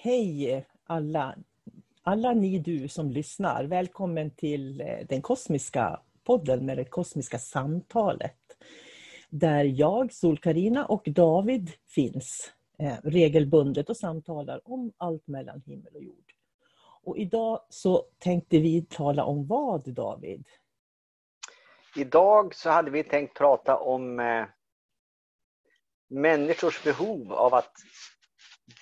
Hej alla! Alla ni du som lyssnar. Välkommen till eh, den kosmiska podden med det kosmiska samtalet. Där jag, sol karina och David finns eh, regelbundet och samtalar om allt mellan himmel och jord. Och idag så tänkte vi tala om vad David? Idag så hade vi tänkt prata om eh, människors behov av att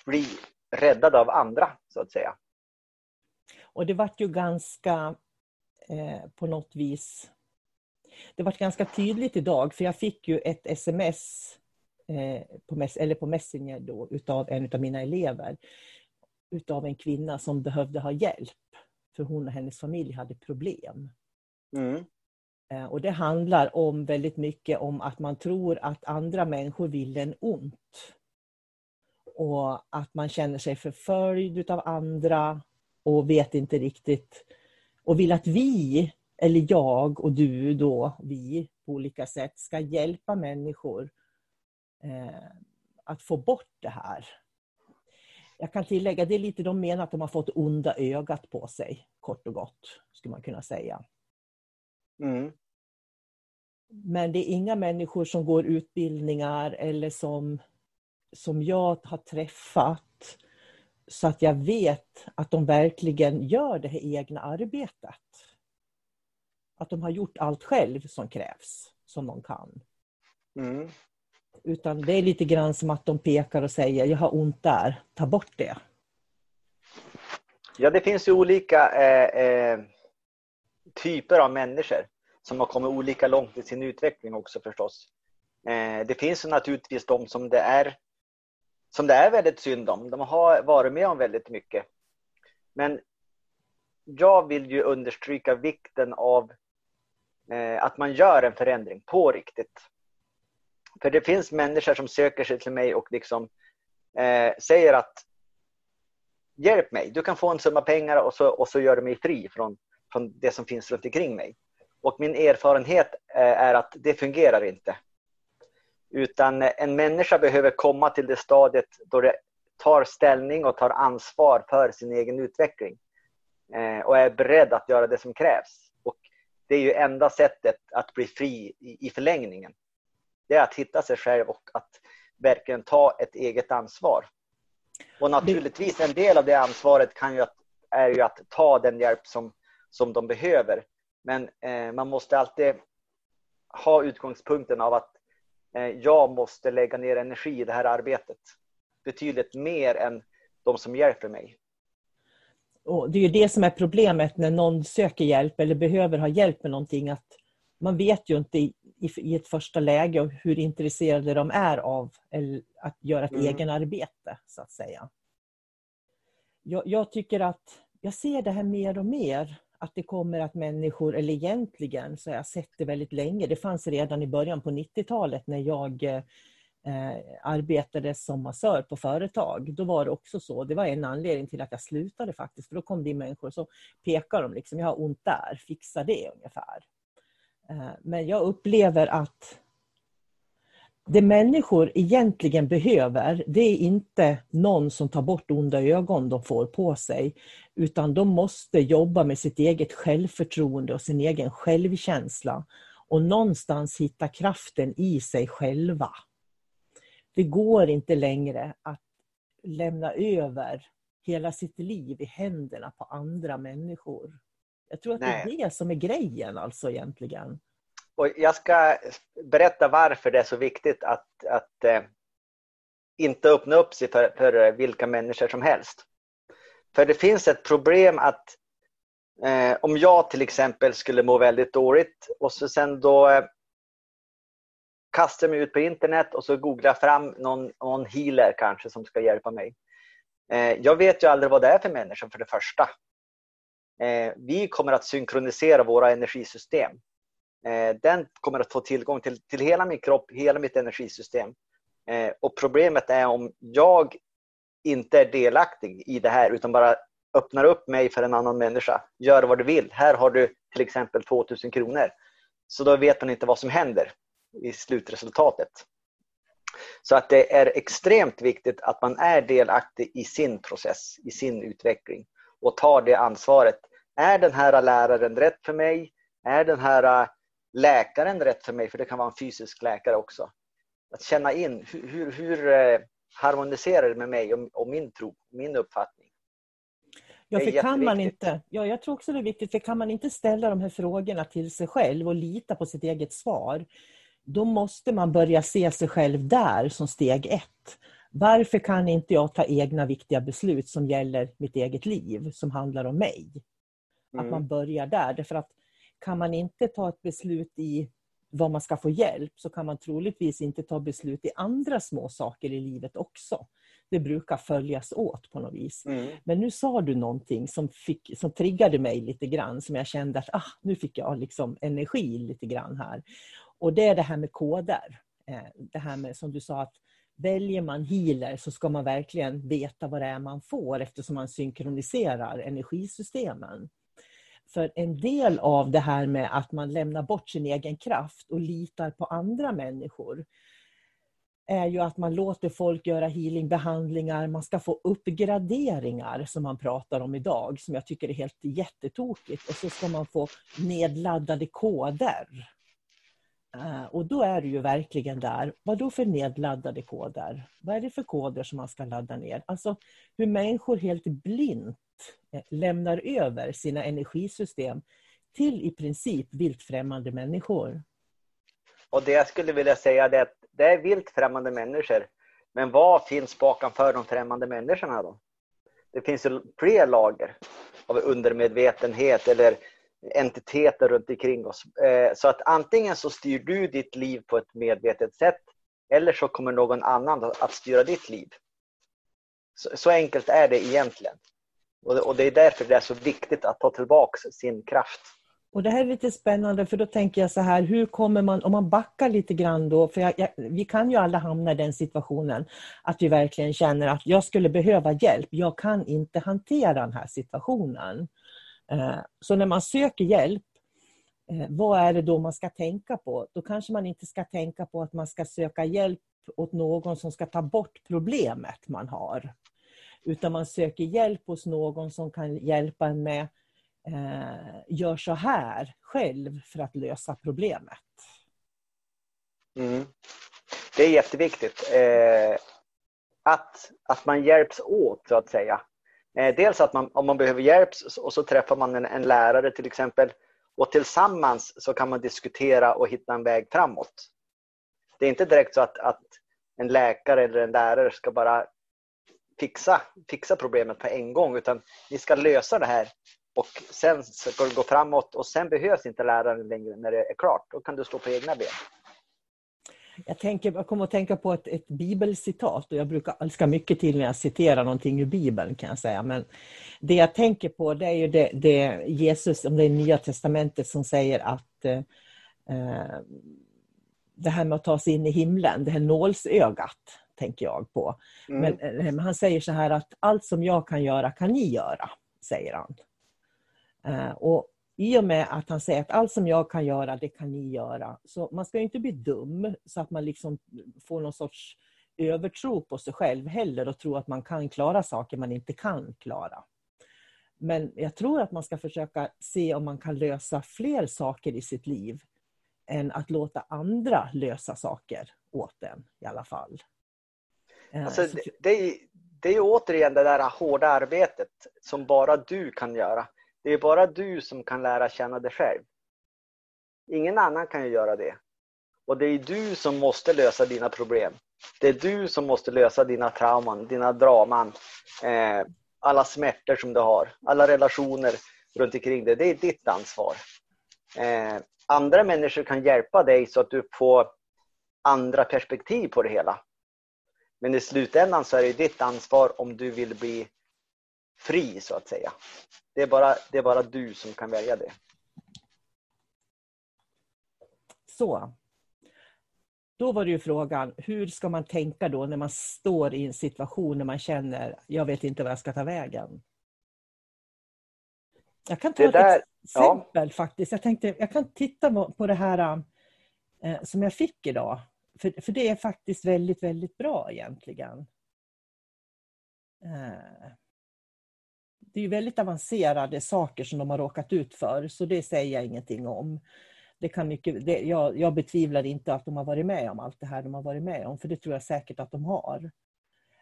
bli räddad av andra, så att säga. Och det vart ju ganska eh, på något vis... Det vart ganska tydligt idag, för jag fick ju ett sms eh, på, eller på Messenger då, utav en av mina elever. Utav en kvinna som behövde ha hjälp. För hon och hennes familj hade problem. Mm. Eh, och det handlar om väldigt mycket om att man tror att andra människor vill en ont och att man känner sig förföljd av andra och vet inte riktigt och vill att vi, eller jag och du då, vi på olika sätt ska hjälpa människor eh, att få bort det här. Jag kan tillägga, det är lite de menar att de har fått onda ögat på sig, kort och gott, skulle man kunna säga. Mm. Men det är inga människor som går utbildningar eller som som jag har träffat så att jag vet att de verkligen gör det här egna arbetet. Att de har gjort allt själv som krävs, som de kan. Mm. Utan det är lite grann som att de pekar och säger, jag har ont där, ta bort det. Ja, det finns ju olika eh, eh, typer av människor som har kommit olika långt i sin utveckling också förstås. Eh, det finns naturligtvis de som det är som det är väldigt synd om. De har varit med om väldigt mycket. Men jag vill ju understryka vikten av eh, att man gör en förändring på riktigt. För det finns människor som söker sig till mig och liksom eh, säger att hjälp mig, du kan få en summa pengar och så, och så gör du mig fri från, från det som finns runt omkring mig. Och min erfarenhet eh, är att det fungerar inte. Utan en människa behöver komma till det stadiet då det tar ställning och tar ansvar för sin egen utveckling. Eh, och är beredd att göra det som krävs. Och det är ju enda sättet att bli fri i, i förlängningen. Det är att hitta sig själv och att verkligen ta ett eget ansvar. Och naturligtvis en del av det ansvaret kan ju att, är ju att ta den hjälp som, som de behöver. Men eh, man måste alltid ha utgångspunkten av att jag måste lägga ner energi i det här arbetet. Betydligt mer än de som hjälper mig. Och det är ju det som är problemet när någon söker hjälp eller behöver ha hjälp med någonting. Att man vet ju inte i, i ett första läge hur intresserade de är av att göra ett mm. egenarbete, så att säga. Jag, jag tycker att jag ser det här mer och mer att det kommer att människor, eller egentligen så har jag sett det väldigt länge. Det fanns redan i början på 90-talet när jag eh, arbetade som massör på företag. Då var det också så. Det var en anledning till att jag slutade faktiskt. För då kom det in människor så pekar de liksom, jag har ont där, fixa det ungefär. Eh, men jag upplever att det människor egentligen behöver, det är inte någon som tar bort onda ögon de får på sig, utan de måste jobba med sitt eget självförtroende och sin egen självkänsla och någonstans hitta kraften i sig själva. Det går inte längre att lämna över hela sitt liv i händerna på andra människor. Jag tror att Nej. det är det som är grejen alltså egentligen. Och jag ska berätta varför det är så viktigt att, att eh, inte öppna upp sig för, för vilka människor som helst. För det finns ett problem att eh, om jag till exempel skulle må väldigt dåligt och så sen då eh, kastar mig ut på internet och så googlar jag fram någon, någon healer kanske som ska hjälpa mig. Eh, jag vet ju aldrig vad det är för människa för det första. Eh, vi kommer att synkronisera våra energisystem. Eh, den kommer att få tillgång till, till hela min kropp, hela mitt energisystem. Eh, och problemet är om jag inte är delaktig i det här utan bara öppnar upp mig för en annan människa. Gör vad du vill. Här har du till exempel 2000 kronor. Så då vet man inte vad som händer i slutresultatet. Så att det är extremt viktigt att man är delaktig i sin process, i sin utveckling och tar det ansvaret. Är den här läraren rätt för mig? Är den här läkaren rätt för mig? För det kan vara en fysisk läkare också. Att känna in hur, hur, hur eh, harmoniserar det med mig och, och min tro, min uppfattning. Ja, för kan man inte, ja, jag tror också det är viktigt, för kan man inte ställa de här frågorna till sig själv och lita på sitt eget svar, då måste man börja se sig själv där som steg ett. Varför kan inte jag ta egna viktiga beslut som gäller mitt eget liv, som handlar om mig? Att Mm. man börjar där. Därför att kan man inte ta ett beslut i vad man ska få hjälp så kan man troligtvis inte ta beslut i andra små saker i livet också. Det brukar följas åt på något vis. Mm. Men nu sa du någonting som, fick, som triggade mig lite grann, som jag kände att ah, nu fick jag liksom energi lite grann här. Och det är det här med koder. Eh, Det här med som du sa att väljer man healer så ska man verkligen veta vad det är man får eftersom man synkroniserar energisystemen. För en del av det här med att man lämnar bort sin egen kraft och litar på andra människor är ju att man låter folk göra healingbehandlingar, man ska få uppgraderingar som man pratar om idag, som jag tycker är helt jättetokigt. Och så ska man få nedladdade koder. Eh, och då är du ju verkligen där, vad då för nedladdade koder? Vad är det för koder som man ska ladda ner? Alltså hur människor helt blint Eh, lämnar över sina energisystem till i princip viltfrämmande människor. Och det jag skulle vilja säga är att det är vilt främmande människor. Men vad finns bakom de främmande människorna då? Det finns ju fler lager av undermedvetenhet eller entiteter runt omkring oss. Eh, så att antingen så styr du ditt liv på ett medvetet sätt eller så kommer någon annan att styra ditt liv. Så enkelt är det egentligen. Och det, och det är därför det är så viktigt att ta tillbaka sin kraft. Och det här är lite spännande för då tänker jag så här, hur kommer man, om man backar lite grann då, för jag, jag, vi kan ju alla hamna i den situationen att vi verkligen känner att jag skulle behöva hjälp, jag kan inte hantera den här situationen. Eh, så när man söker hjälp, eh, vad är det då man ska tänka på? Då kanske man inte ska tänka på att man ska söka hjälp åt någon som ska ta bort problemet man har. Utan man söker hjälp hos någon som kan hjälpa en med eh, gör så här själv för att lösa problemet. Mm. Det är jätteviktigt. Eh, att, att man hjälps åt, så att säga. Eh, dels att man, om man behöver hjälp och så träffar man en, en lärare till exempel. Och tillsammans så kan man diskutera och hitta en väg framåt. Det är inte direkt så att, att en läkare eller en lärare ska bara fixa, fixa problemet på en gång. Utan ni ska lösa det här och sen ska det gå framåt och sen behövs inte läraren längre när det är klart. Då kan du stå på egna ben. Jag, tänker, jag kommer att tänka på ett, ett bibelcitat och jag brukar älska mycket till när jag citerar någonting ur Bibeln kan jag säga. Men det jag tänker på det är ju det, det Jesus, om det är Nya Testamentet, som säger att eh, eh det här med att ta sig in i himlen, det här nålsögat, tänker jag på. Mm. Men, eh, men han säger så här att allt som jag kan göra kan ni göra, säger han. Eh, Och i och med att han säger att allt som jag kan göra, det kan ni göra. Så man ska ju inte bli dum så att man liksom får någon sorts övertro på sig själv heller och tro att man kan klara saker man inte kan klara. Men jag tror att man ska försöka se om man kan lösa fler saker i sitt liv än att låta andra lösa saker åt en i alla fall. Alltså, så- det, det, är, det är återigen det där hårda arbetet som bara du kan göra. Det är bara du som kan lära känna dig själv. Ingen annan kan ju göra det. Och det är du som måste lösa dina problem. Det är du som måste lösa dina trauman, dina draman, eh, alla smärtor som du har, alla relationer runt omkring dig. Det är ditt ansvar. Eh, andra människor kan hjälpa dig så att du får andra perspektiv på det hela. Men i slutändan så är det ditt ansvar om du vill bli fri så att säga. Det är bara, det är bara du som kan välja det. Så. Då var det ju frågan, hur ska man tänka då när man står i en situation när man känner, jag vet inte vad jag ska ta vägen? Jag kan ta det ett exempel ja. faktiskt. Jag tänkte, jag kan titta på det här eh, som jag fick idag. För, för det är faktiskt väldigt, väldigt bra egentligen. Eh, det är väldigt avancerade saker som de har råkat ut för, så det säger jag ingenting om. Det kan mycket, det, jag, jag betvivlar inte att de har varit med om allt det här de har varit med om, för det tror jag säkert att de har.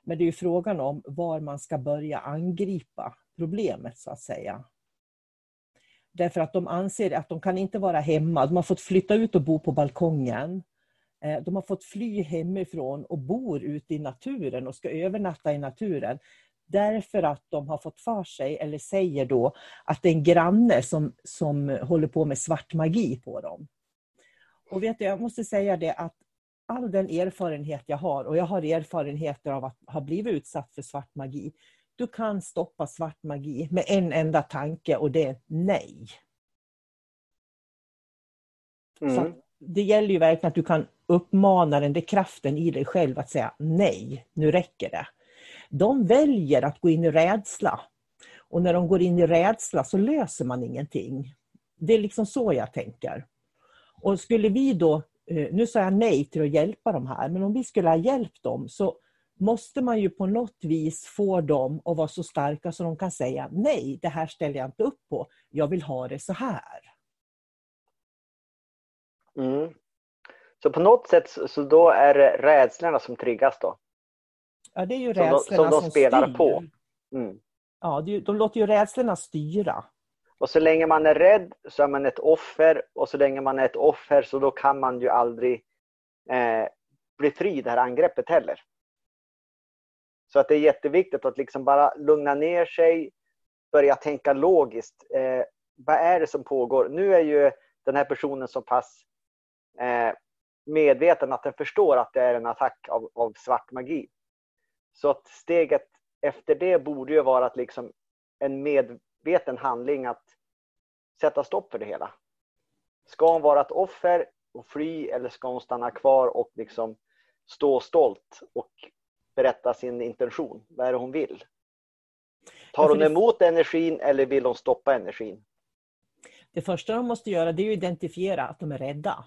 Men det är ju frågan om var man ska börja angripa problemet, så att säga. Därför att de anser att de kan inte vara hemma. De har fått flytta ut och bo på balkongen. Eh, de har fått fly hemifrån och bor ute i naturen och ska övernatta i naturen. Därför att de har fått för sig, eller säger då, att det är en granne som, som håller på med svart magi på dem. Och vet du, jag måste säga det att all den erfarenhet jag har, och jag har erfarenheter av att ha blivit utsatt för svart magi. Du kan stoppa svart magi med en enda tanke och det är nej. Mm. Så det gäller ju verkligen att du kan uppmana den, där kraften i dig själv att säga nej, nu räcker det. De väljer att gå in i rädsla. Och när de går in i rädsla så löser man ingenting. Det är liksom så jag tänker. Och skulle vi då, eh, nu sa jag nej till att hjälpa de här, men om vi skulle ha hjälpt dem så måste man ju på något vis få dem att vara så starka så de kan säga nej, det här ställer jag inte upp på. Jag vill ha det så här. Mm. Så på något sätt så då är det rädslorna som triggas då? Ja, det är ju rädslorna som, som, de som spelar styr. på. Mm. Ja, de låter ju rädslorna styra. Och så länge man är rädd så är man ett offer och så länge man är ett offer så då kan man ju aldrig eh, bli fri det här angreppet heller. Så att det är jätteviktigt att liksom bara lugna ner sig, börja tänka logiskt. Eh, vad är det som pågår? Nu är ju den här personen så pass medveten att den förstår att det är en attack av, av svart magi. Så att steget efter det borde ju vara att liksom en medveten handling att sätta stopp för det hela. Ska hon vara ett offer och fly eller ska hon stanna kvar och liksom stå stolt och berätta sin intention? Vad är det hon vill? Tar hon emot energin eller vill hon stoppa energin? Det första de måste göra det är att identifiera att de är rädda.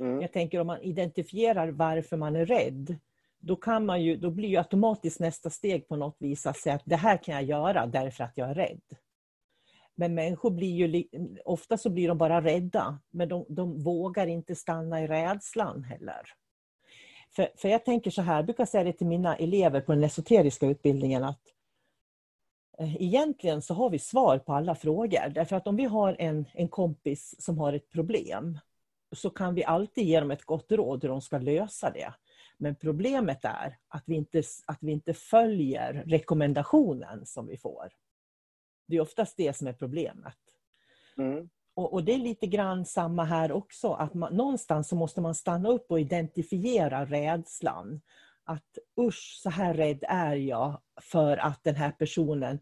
Mm. Jag tänker om man identifierar varför man är rädd, då, kan man ju, då blir ju automatiskt nästa steg på något vis att säga att det här kan jag göra därför att jag är rädd. Men människor blir ju, ofta så blir de bara rädda, men de, de vågar inte stanna i rädslan heller. För, för jag tänker så här, jag brukar säga det till mina elever på den esoteriska utbildningen att eh, Egentligen så har vi svar på alla frågor. Därför att om vi har en, en kompis som har ett problem så kan vi alltid ge dem ett gott råd hur de ska lösa det. Men problemet är att vi inte, att vi inte följer rekommendationen som vi får. Det är oftast det som är problemet. Mm. Och, och, det är lite grann samma här också, att man, någonstans så måste man stanna upp och identifiera rädslan. Att usch, så här rädd är jag för att den här personen,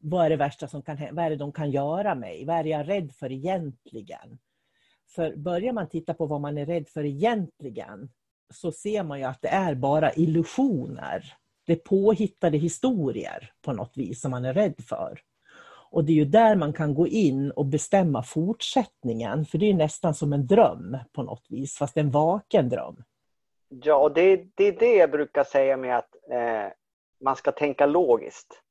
vad är det värsta som kan vad är det de kan göra mig? Vad är jag rädd för egentligen? För börjar man titta på vad man är rädd för egentligen så ser man ju att det är bara illusioner. Det är påhittade historier på något vis som man är rädd för. Och det är ju där man kan gå in och bestämma fortsättningen, för det är nästan som en dröm på något vis, fast en vaken dröm. Ja, och det, det är det jag brukar säga med att eh, man ska tänka logiskt.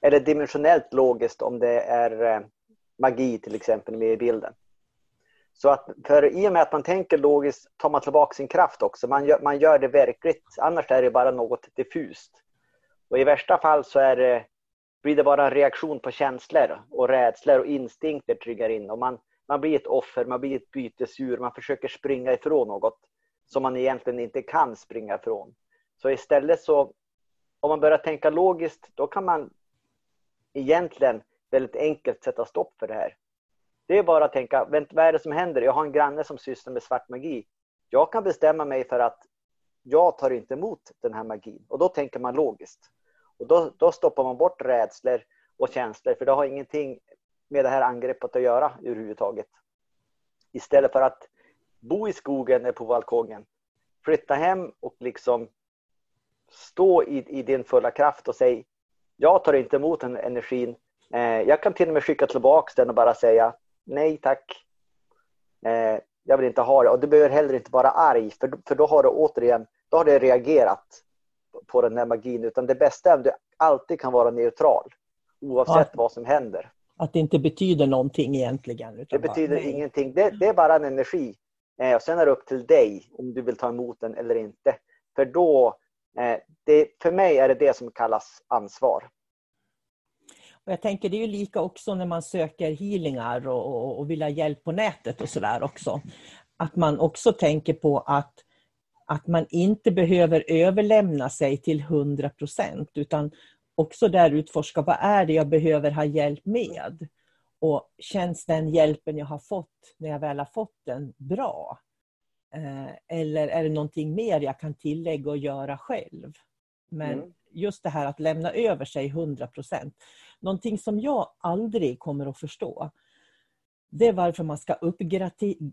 Eller dimensionellt logiskt om det är eh, magi till exempel med i bilden. Så att för i och med att man tänker logiskt tar man tillbaka sin kraft också. Man gör, man gör det verkligt. Annars är det bara något diffust. Och i värsta fall så är det, blir det bara en reaktion på känslor och rädslor och instinkter triggar in och man, man blir ett offer, man blir ett bytesdjur, man försöker springa ifrån något som man egentligen inte kan springa ifrån. Så istället så, om man börjar tänka logiskt, då kan man egentligen väldigt enkelt sätta stopp för det här. Det är bara att tänka, vad är det som händer? Jag har en granne som sysslar med svart magi. Jag kan bestämma mig för att jag tar inte emot den här magin. Och då tänker man logiskt. Och då, då stoppar man bort rädslor och känslor, för det har ingenting med det här angreppet att göra överhuvudtaget. Istället för att bo i skogen eller på balkongen, flytta hem och liksom stå i, i din fulla kraft och säga jag tar inte emot den energin. Eh, jag kan till och med skicka tillbaka den och bara säga nej tack. Eh, jag vill inte ha det. Och du behöver heller inte vara arg, för, för då har du återigen då har du reagerat på den här magin. Utan det bästa är att du alltid kan vara neutral, oavsett ja, vad som händer. Att det inte betyder någonting egentligen. det betyder bara, ingenting. Det, det, är bara en energi. Eh, och sen är det upp till dig om du vill ta emot den eller inte. För då, eh, det, för mig är det det som kallas ansvar. Och jag tänker det är ju lika också när man söker healingar och, och, och vill ha hjälp på nätet och sådär också. Att man också tänker på att, att man inte behöver överlämna sig till 100 procent utan också där utforska vad är det jag behöver ha hjälp med. Och känns den hjälpen jag har fått när jag väl har fått den bra? Eh, eller är det någonting mer jag kan tillägga och göra själv? Men mm. just det här att lämna över sig 100 procent. Någonting som jag aldrig kommer att förstå, det är varför man ska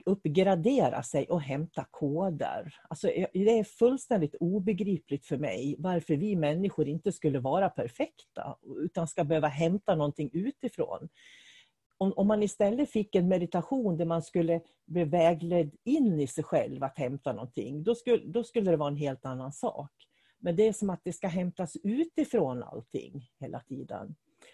uppgradera sig och hämta koder. Alltså, eh, det är fullständigt obegripligt för mig varför vi människor inte skulle vara perfekta utan ska behöva hämta någonting utifrån. Om, om man istället fick en meditation där man skulle bli vägledd in i sig själv att hämta någonting, då skulle, då skulle det vara en helt annan sak. Men det är som att det ska hämtas utifrån allting hela tiden.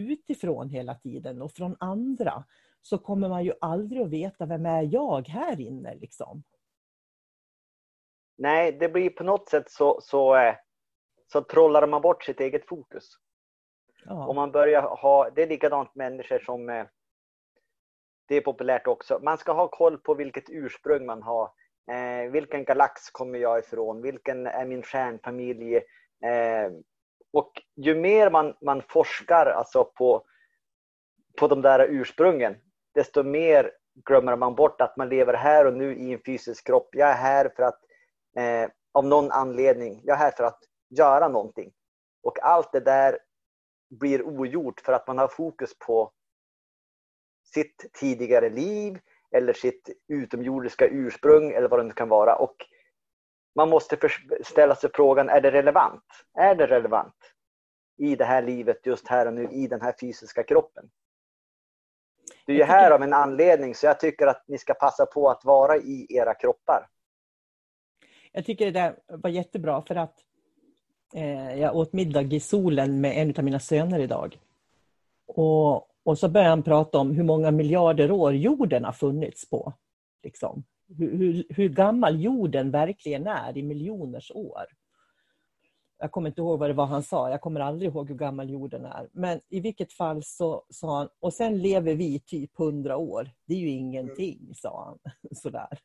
Utifrån hela tiden och från andra. så kommer man ju aldrig att veta vem är jag här inne liksom. Nej, det blir på något sätt så, så, eh, så trollar man bort sitt eget fokus. Ja. Och man börjar ha, det är likadant människor som, eh, det är populärt också, man ska ha koll på vilket ursprung man har. Eh, vilken galax kommer jag ifrån? Vilken är min stjärnfamilj? Eh, och ju mer man, man forskar alltså på, på de där ursprungen, desto mer glömmer man bort att man lever här och nu i en fysisk kropp. Jag är här för att, eh, av någon anledning, jag är här för att göra någonting. Och allt det där blir ogjort för att man har fokus på sitt tidigare liv eller sitt utomjordiska ursprung eller vad det nu kan vara. Och man måste ställa sig frågan, är det relevant? Är det relevant i det här livet just här och nu i den här fysiska kroppen? Du är ju här av en anledning så jag tycker att ni ska passa på att vara i era kroppar. Jag tycker det där var jättebra för att eh, jag åt middag i solen med en av mina söner idag. Och, och så började han prata om hur många miljarder år jorden har funnits på. Liksom. Hur, hur, hur gammal jorden verkligen är i miljoners år. Jag kommer inte ihåg vad det var han sa, jag kommer aldrig ihåg hur gammal jorden är. Men i vilket fall så sa han, och sen lever vi typ hundra år. Det är ju ingenting, sa han. Sådär.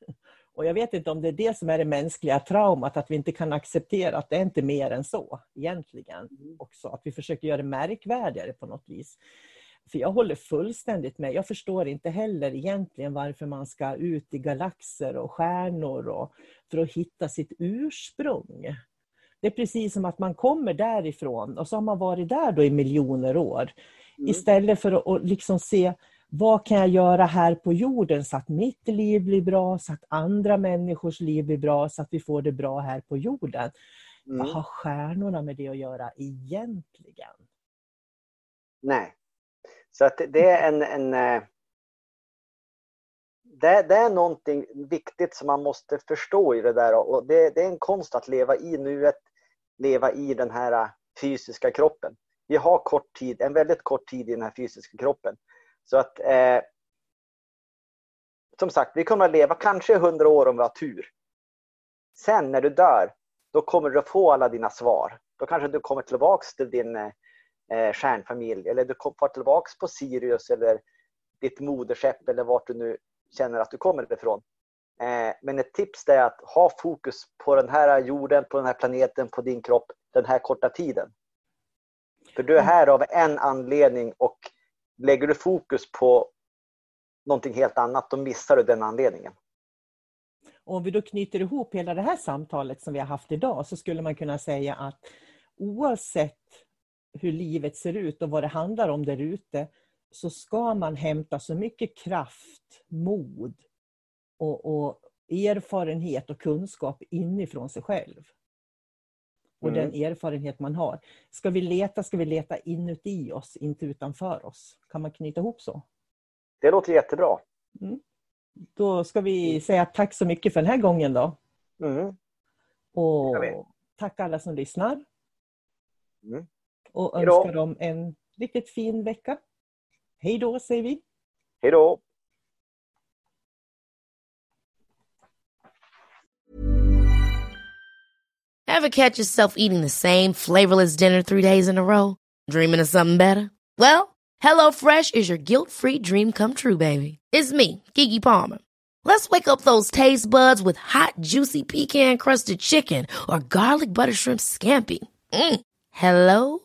Och jag vet inte om det är det som är det mänskliga traumat, att vi inte kan acceptera att det är inte mer än så egentligen. Också att vi försöker göra det märkvärdigare på något vis. För jag håller fullständigt med. Jag förstår inte heller egentligen varför man ska ut i galaxer och stjärnor och, för att hitta sitt ursprung. Det är precis som att man kommer därifrån och så har man varit där då i miljoner år. Mm. Istället för att, liksom se vad kan jag göra här på jorden så att mitt liv blir bra, så att andra människors liv blir bra, så att vi får det bra här på jorden. Mm. Vad har stjärnorna med det att göra egentligen? Nej. Så att det är en, en eh, det, det, är någonting viktigt som man måste förstå i det där. Och det, det, är en konst att leva i nuet, leva i den här eh, fysiska kroppen. Vi har kort tid, en väldigt kort tid i den här fysiska kroppen. Så att eh, som sagt, vi kommer att leva kanske hundra år om vi har tur. Sen när du dör, då kommer du att få alla dina svar. Då kanske du kommer tillbaks till din eh, eh, stjärnfamilj eller du kommer tillbaks på Sirius eller ditt moderskepp eller vart du nu känner att du kommer ifrån. Eh, men ett tips är att ha fokus på den här jorden, på den här planeten, på din kropp den här korta tiden. För du är mm. här av en anledning och lägger du fokus på någonting helt annat, då missar du den anledningen. Om vi då knyter ihop hela det här samtalet som vi har haft idag så skulle man kunna säga att oavsett hur livet ser ut och vad det handlar om där ute så ska man hämta så mycket kraft, mod och, och erfarenhet och kunskap inifrån sig själv. Och mm. den erfarenhet man har. Ska vi leta, ska vi leta inuti oss, inte utanför oss. Kan man knyta ihop så? Det låter jättebra. Mm. Då ska vi mm. säga tack så mycket för den här gången då. Mm. Och tack alla som lyssnar. Mm. Och önskar dem en riktigt fin vecka. Hej då säger vi. Hej då. Ever catch yourself eating the same flavorless dinner three days in a row? Dreaming of something better? Well, HelloFresh is your guilt-free dream come true, baby. It's me, Gigi Palmer. Let's wake up those taste buds with hot, juicy pecan-crusted chicken or garlic butter shrimp scampi. Mm. Hello